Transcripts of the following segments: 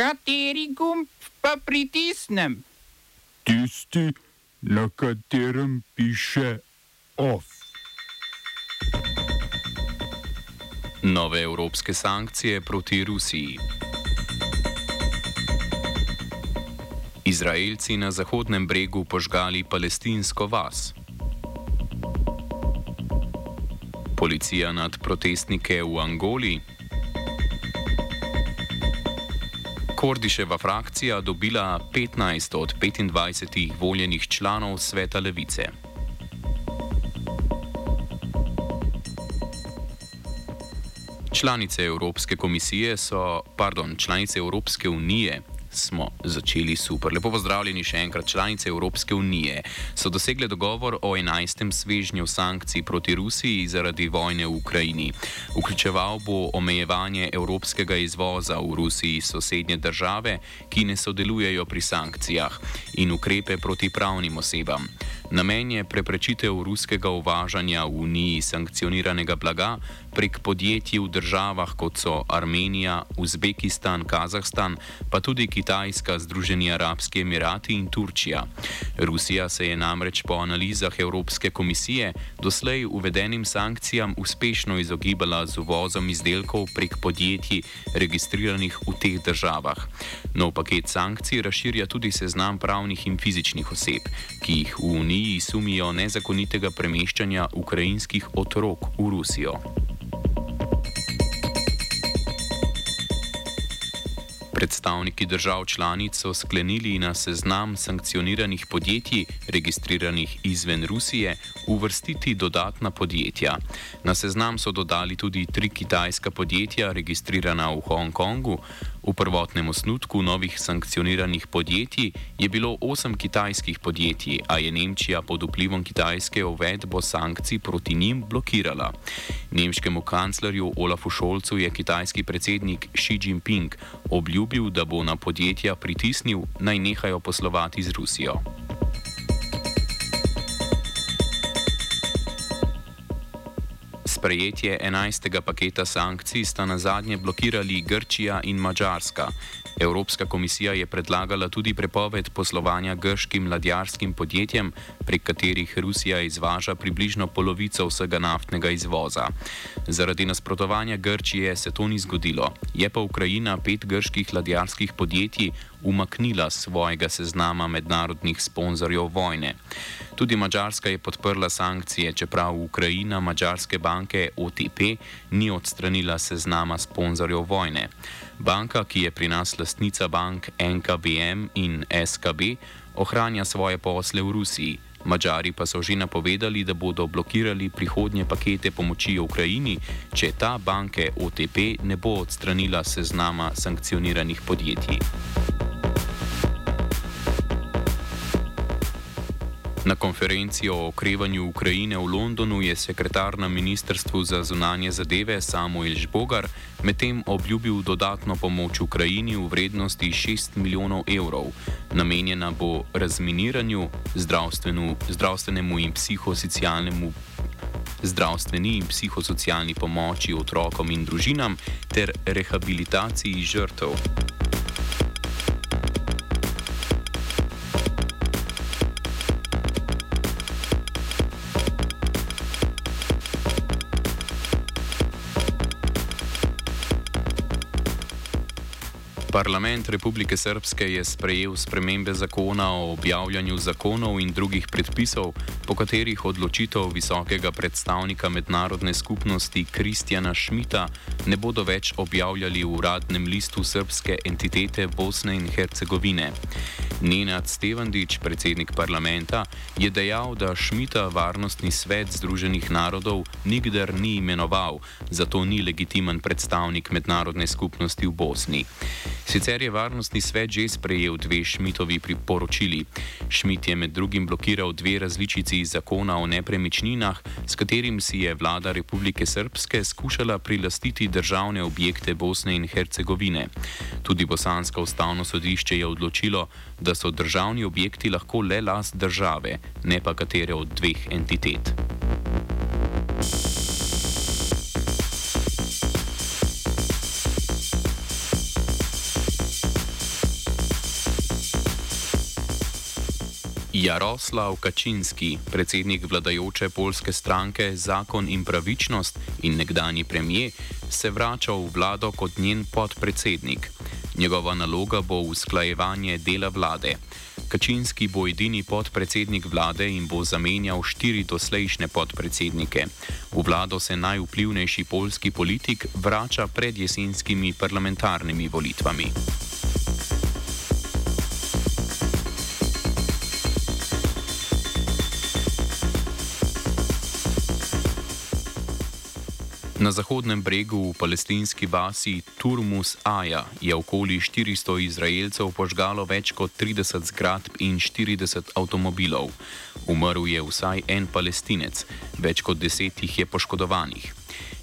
Kateri gumb pa pritisnem? Tisti, na katerem piše OF. Nove evropske sankcije proti Rusiji. Izraelci na Zahodnem bregu požgali palestinsko vas. Policija nad protestnike v Angoli. Kordiševa frakcija dobila 15 od 25 voljenih članov sveta levice. Članice Evropske komisije so, pardon, članice Evropske unije smo začeli super. Lepo pozdravljeni še enkrat. Članice Evropske unije so dosegle dogovor o 11. svežnju sankcij proti Rusiji zaradi vojne v Ukrajini. Vključeval bo omejevanje evropskega izvoza v Rusiji sosednje države, ki ne sodelujejo pri sankcijah, in ukrepe proti pravnim osebam. Namen je preprečitev ruskega uvažanja v Uniji sankcioniranega blaga prek podjetij v državah kot so Armenija, Uzbekistan, Kazahstan, pa tudi Kitajska, Združeni arabski emirati in Turčija. Rusija se je namreč po analizah Evropske komisije doslej uvedenim sankcijam uspešno izogibala z uvozom izdelkov prek podjetij registriranih v teh državah. Nov paket sankcij razširja tudi seznam pravnih in fizičnih oseb, ki jih v Uniji sumijo nezakonitega premeščanja ukrajinskih otrok v Rusijo. Predstavniki držav članic so sklenili na seznam sankcioniranih podjetij, registriranih izven Rusije, uvrstiti dodatna podjetja. Na seznam so dodali tudi tri kitajska podjetja, registrirana v Hongkongu. V prvotnem osnutku novih sankcioniranih podjetij je bilo osem kitajskih podjetij, a je Nemčija pod vplivom kitajske uvedbo sankcij proti njim blokirala. Nemškemu kanclerju Olafu Šolcu je kitajski predsednik Xi Jinping obljubil, da bo na podjetja pritisnil naj nehajo poslovati z Rusijo. Sprejetje 11. paketa sankcij sta na zadnje blokirali Grčija in Mačarska. Evropska komisija je predlagala tudi prepoved poslovanja grškim ladjarskim podjetjem, prek katerih Rusija izvaža približno polovico vsega naftnega izvoza. Zaradi nasprotovanja Grčije se to ni zgodilo, je pa Ukrajina pet grških ladjarskih podjetij umaknila svojega seznama mednarodnih sponzorjev vojne. Tudi Mačarska je podprla sankcije, čeprav Ukrajina mačarske banke OTP ni odstranila seznama sponzorjev vojne. Banka, ki je pri nas lastnica bank NKBM in SKB, ohranja svoje posle v Rusiji. Mačari pa so že napovedali, da bodo blokirali prihodnje pakete pomoči Ukrajini, če ta banke OTP ne bo odstranila seznama sankcioniranih podjetij. Na konferenci o okrevanju Ukrajine v Londonu je sekretar na Ministrstvu za zunanje zadeve Samuel Žbogar medtem obljubil dodatno pomoč Ukrajini v vrednosti 6 milijonov evrov. Namenjena bo razminiranju, zdravstvenemu in psihosocialnemu. Zdravstveni in psihosocialni pomoči otrokom in družinam ter rehabilitaciji žrtev. Parlament Republike Srpske je sprejel spremembe zakona o objavljanju zakonov in drugih predpisov, po katerih odločitev visokega predstavnika mednarodne skupnosti Kristjana Šmita ne bodo več objavljali v uradnem listu srpske entitete Bosne in Hercegovine. Nenad Stevandič, predsednik parlamenta, je dejal, da Šmita Varnostni svet Združenih narodov nikdar ni imenoval, zato ni legitimen predstavnik mednarodne skupnosti v Bosni. Sicer je Varnostni svet že sprejel dve Šmitovi priporočili. Šmit je med drugim blokiral dve različici zakona o nepremičninah, s katerim si je vlada Republike Srpske skušala prilastiti državne objekte Bosne in Hercegovine. Tudi Bosansko ustavno sodišče je odločilo, da so državni objekti lahko le last države, ne pa katere od dveh entitet. Jaroslav Kaczynski, predsednik vladajoče polske stranke Zakon in pravičnost in nekdani premijer, se vrača v vlado kot njen podpredsednik. Njegova naloga bo usklajevanje dela vlade. Kaczynski bo edini podpredsednik vlade in bo zamenjal štiri doslejšnje podpredsednike. V vlado se najvplivnejši polski politik vrača pred jesenskimi parlamentarnimi volitvami. Na zahodnem bregu v palestinski vasi Turmus Aja je okoli 400 Izraelcev požgalo več kot 30 zgradb in 40 avtomobilov. Umrl je vsaj en palestinec, več kot deset jih je poškodovanih.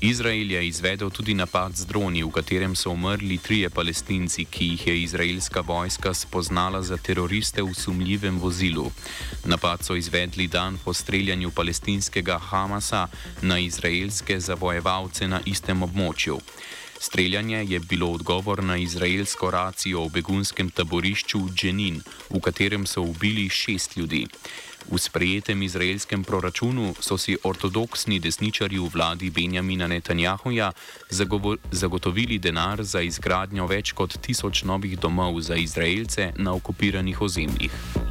Izrael je izvedel tudi napad z droni, v katerem so umrli trije palestinci, ki jih je izraelska vojska spoznala za teroriste v sumljivem vozilu. Napad so izvedli dan po streljanju palestinskega Hamasa na izraelske zavojevalce na istem območju. Streljanje je bilo odgovor na izraelsko racijo v begunskem taborišču Dženin, v katerem so ubili šest ljudi. V sprejetem izraelskem proračunu so si ortodoksni desničarji v vladi Benjamina Netanjahuja zagotovili denar za izgradnjo več kot tisoč novih domov za Izraelce na okupiranih ozemljih.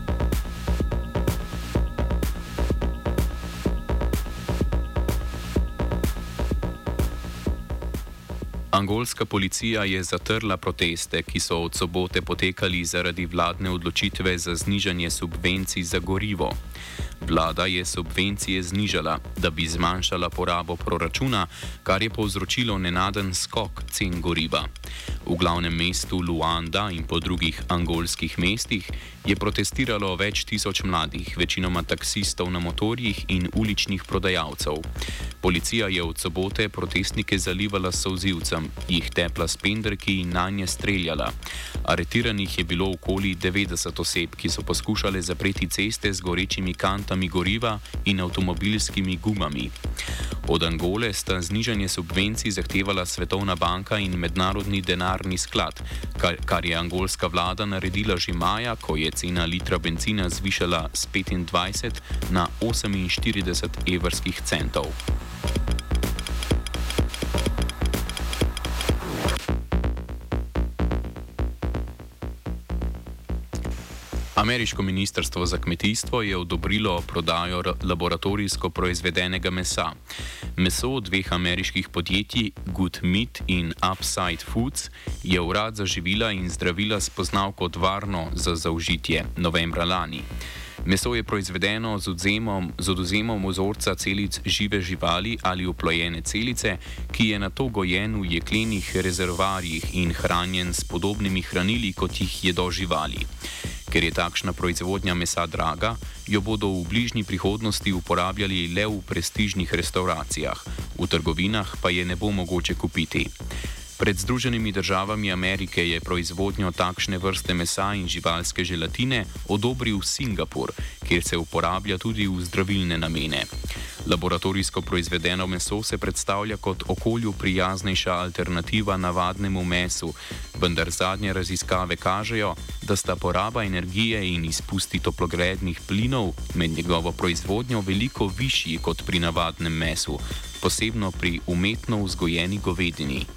Angolska policija je zatrla proteste, ki so od sobote potekali zaradi vladne odločitve za znižanje subvencij za gorivo. Vlada je subvencije znižala, da bi zmanjšala porabo proračuna, kar je povzročilo nenaden skok cen goriva. V glavnem mestu Luanda in po drugih angolskih mestih je protestiralo več tisoč mladih, večinoma taksistov na motorjih in uličnih prodajalcev. Policija je od sobote protestnike zalivala s solzivcem, jih tepla s pendrki in na nje streljala. Aretiranih je bilo okoli 90 oseb, ki so poskušale zapreti ceste z gorečimi kantami goriva in avtomobilskimi gumami. Od Angole sta znižanje subvencij zahtevala Svetovna banka in Mednarodni denarni sklad, kar, je angolska vlada naredila že maja, ko je cena litra benzina zvišala z 25 na 48 evrskih centov. Ameriško ministrstvo za kmetijstvo je odobrilo prodajo laboratorijsko proizvedenega mesa. Meso dveh ameriških podjetij Good Meat in Upside Foods je urad za živila in zdravila spoznal kot varno za zaužitje novembra lani. Meso je proizvedeno z, odzemom, z oduzemom ozorca celic žive živali ali oplojene celice, ki je na to gojen v jeklenih rezervarjih in hranjen s podobnimi hranili, kot jih jedo živali. Ker je takšna proizvodnja mesa draga, jo bodo v bližnji prihodnosti uporabljali le v prestižnih restauracijah, v trgovinah pa je ne bo mogoče kupiti. Pred Združenimi državami Amerike je proizvodnjo takšne vrste mesa in živalske želatine odobril Singapur, kjer se uporablja tudi v zdravilne namene. Laboratorijsko proizvedeno meso se predstavlja kot okolju prijaznejša alternativa navadnemu mesu, vendar zadnje raziskave kažejo, da sta poraba energije in izpusti toplogrednih plinov med njegovo proizvodnjo veliko višji kot pri navadnem mesu, posebno pri umetno vzgojeni govedini.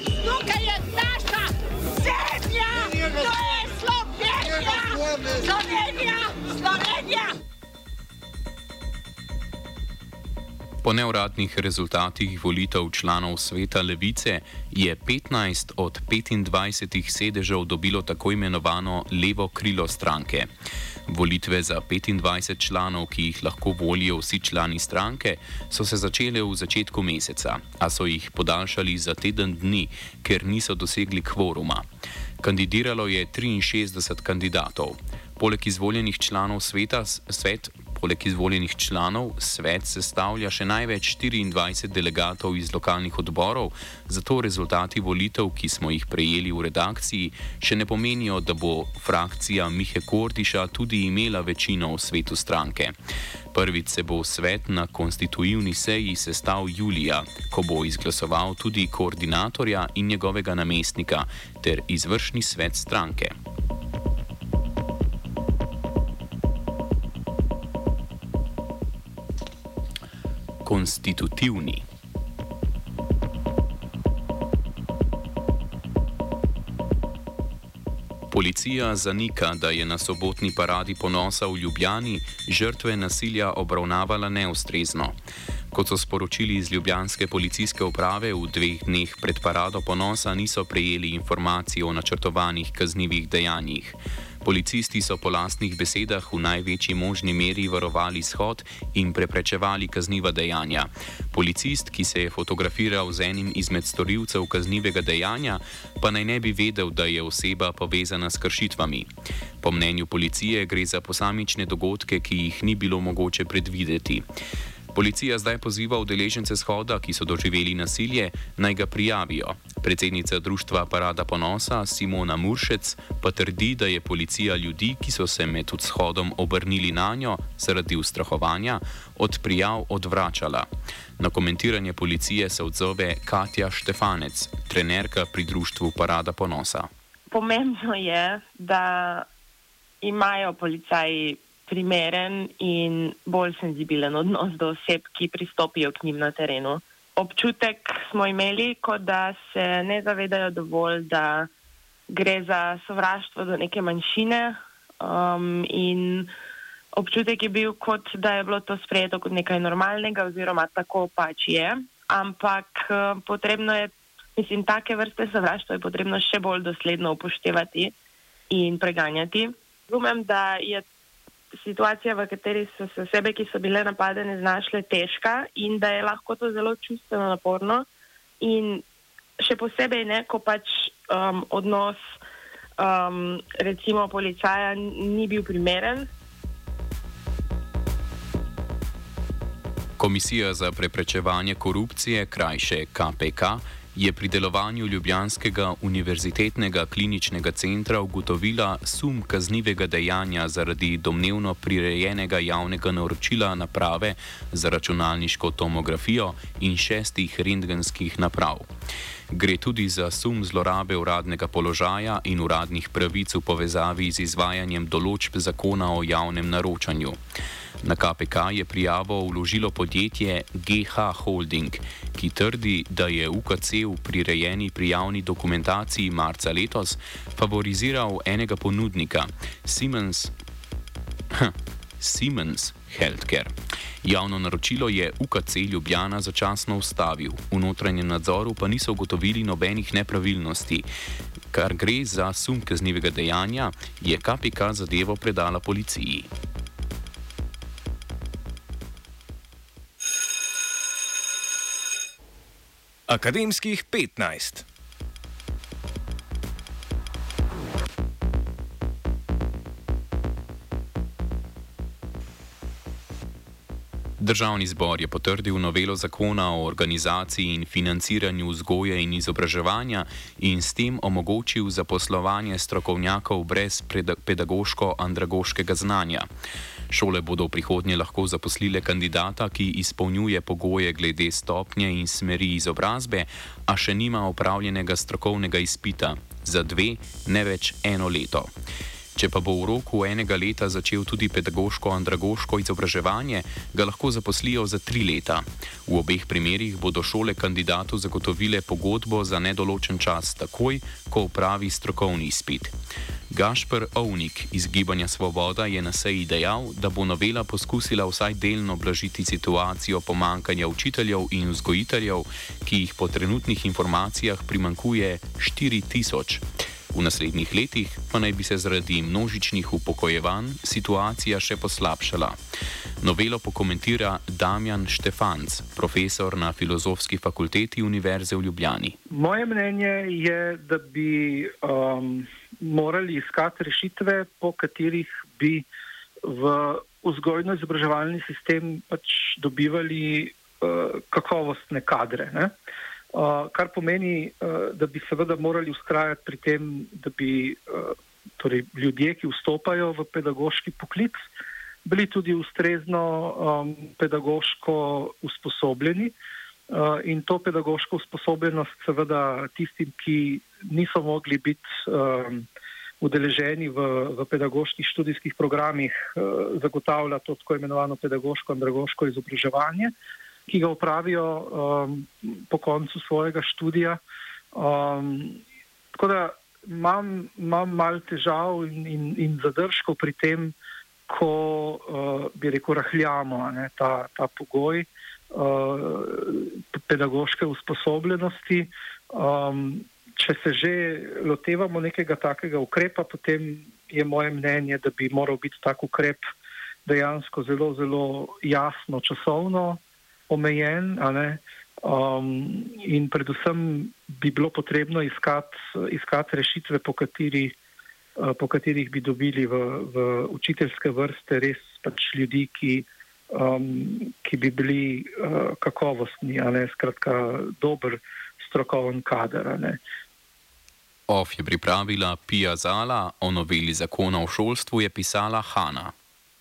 Slovenija! Slovenija! Po neuradnih rezultatih volitev članov sveta Levice je 15 od 25 sedežev dobilo tako imenovano levo krilo stranke. Volitve za 25 članov, ki jih lahko volijo vsi člani stranke, so se začele v začetku meseca, a so jih podaljšali za teden dni, ker niso dosegli kvoruma. Kandidiralo je 63 kandidatov. Poleg izvoljenih članov sveta, svet Poleg izvoljenih članov svet sestavlja še največ 24 delegatov iz lokalnih odborov, zato rezultati volitev, ki smo jih prejeli v redakciji, še ne pomenijo, da bo frakcija Mihe Kordiša tudi imela večino v svetu stranke. Prvič se bo svet na konstitutivni seji sestal julija, ko bo izglasoval tudi koordinatorja in njegovega namestnika ter izvršni svet stranke. Konstitutivni. Policija zanika, da je na sobotni paradi ponosa v Ljubljani žrtve nasilja obravnavala neustrezno. Kot so sporočili iz Ljubljanske policijske uprave, v dveh dneh pred parado ponosa niso prejeli informacij o načrtovanih kaznjivih dejanjih. Policisti so po lastnih besedah v največji možni meri varovali shod in preprečevali kazniva dejanja. Policist, ki se je fotografiral z enim izmed storilcev kaznivega dejanja, pa naj ne bi vedel, da je oseba povezana s kršitvami. Po mnenju policije gre za posamične dogodke, ki jih ni bilo mogoče predvideti. Policija zdaj poziva udeležence shoda, ki so doživeli nasilje, naj ga prijavijo. Predsednica društva Parada ponosa Simona Muršec pa trdi, da je policija ljudi, ki so se med shodom obrnili na njo zaradi ustrahovanja, od prijav odvračala. Na komentiranje policije se odzove Katja Štefanec, trenerka pri društvu Parada ponosa. Pomembno je, da imajo policaji primeren in bolj senzibilen odnos do oseb, ki pristopijo k njim na terenu. Občutek smo imeli, kot da se ne zavedajo dovolj, da gre za sovraštvo do neke manjšine um, in občutek je bil, kot da je bilo to sprejeto kot nekaj normalnega oziroma tako pač je. Ampak um, potrebno je, mislim, take vrste sovraštva je potrebno še bolj dosledno upoštevati in preganjati. Razumem, da je situacija, v kateri so se osebe, ki so bile napadene, znašle težka in da je lahko to zelo čustveno naporno. In še posebej ne, ko pač um, odnos um, recimo policaja ni bil primeren. Komisija za preprečevanje korupcije, krajše KPK, je pri delovanju Ljubljanskega univerzitetnega kliničnega centra ugotovila sum kaznivega dejanja zaradi domnevno prirejenega javnega naročila naprave za računalniško tomografijo in šestih rentgenskih naprav. Gre tudi za sum zlorabe uradnega položaja in uradnih pravic v povezavi z izvajanjem določb zakona o javnem naročanju. Na KPK je prijavo vložilo podjetje GH Holding, ki trdi, da je UKC v prirejeni prijavni dokumentaciji marca letos favoriziral enega ponudnika, Siemens, Siemens Healthcare. Javno naročilo je UKC Ljubljana začasno ustavil, v notranjem nadzoru pa niso ugotovili nobenih nepravilnosti. Kar gre za sum kaznivega dejanja, je KPK zadevo predala policiji. Akademskih 15. Državni zbor je potrdil novelo zakona o organizaciji in financiranju vzgoje in izobraževanja in s tem omogočil zaposlovanje strokovnjakov brez pedagoško-andragoškega znanja. Šole bodo v prihodnje lahko zaposlile kandidata, ki izpolnjuje pogoje glede stopnje in smeri izobrazbe, a še nima opravljenega strokovnega izpita za dve, ne več eno leto. Če pa bo v roku enega leta začel tudi pedagoško-andragoško izobraževanje, ga lahko zaposlijo za tri leta. V obeh primerjih bodo šole kandidatu zagotovile pogodbo za nedoločen čas, takoj, ko upravi strokovni izpit. Gašpr Ovnik iz Gibanja Svoboda je na seji dejal, da bo novela poskusila vsaj delno blažiti situacijo pomankanja učiteljev in vzgojiteljev, ki jih po trenutnih informacijah primankuje 4000. V naslednjih letih pa naj bi se zaradi množičnih upokojevanj situacija še poslabšala. Novelo pokomentira Damjan Štefanc, profesor na Filozofski fakulteti Univerze v Ljubljani. Moje mnenje je, da bi um, morali iskati rešitve, po katerih bi v vzgojno-izobraževalni sistem pač dobivali uh, kakovostne kadre. Uh, kar pomeni, uh, da bi seveda morali ustrajati pri tem, da bi uh, torej ljudje, ki vstopajo v pedagoški poklic, bili tudi ustrezno um, pedagoško usposobljeni. Uh, in to pedagoško usposobljenost, seveda, tistim, ki niso mogli biti um, udeleženi v, v pedagoških študijskih programih, uh, zagotavlja to tako imenovano pedagoško in dragoško izobraževanje, ki ga upravijo um, po koncu svojega študija. Um, tako da imam, imam malo težav in, in, in zadržkov pri tem, ko uh, bi rekel, rahljamo ne, ta, ta pogoj uh, pedagoške usposobljenosti. Um, če se že lotevamo nekega takega ukrepa, potem je moje mnenje, da bi moral biti tak ukrep dejansko zelo, zelo jasno časovno omejen. Um, in predvsem bi bilo potrebno iskati, iskati rešitve, po, kateri, uh, po katerih bi dobili v, v učiteljske vrste res pač ljudi, ki, um, ki bi bili uh, kakovostni, a ne skratka dober strokoven kader. OF je pripravila Pija Zala, o noveli zakona o šolstvu je pisala Hanna.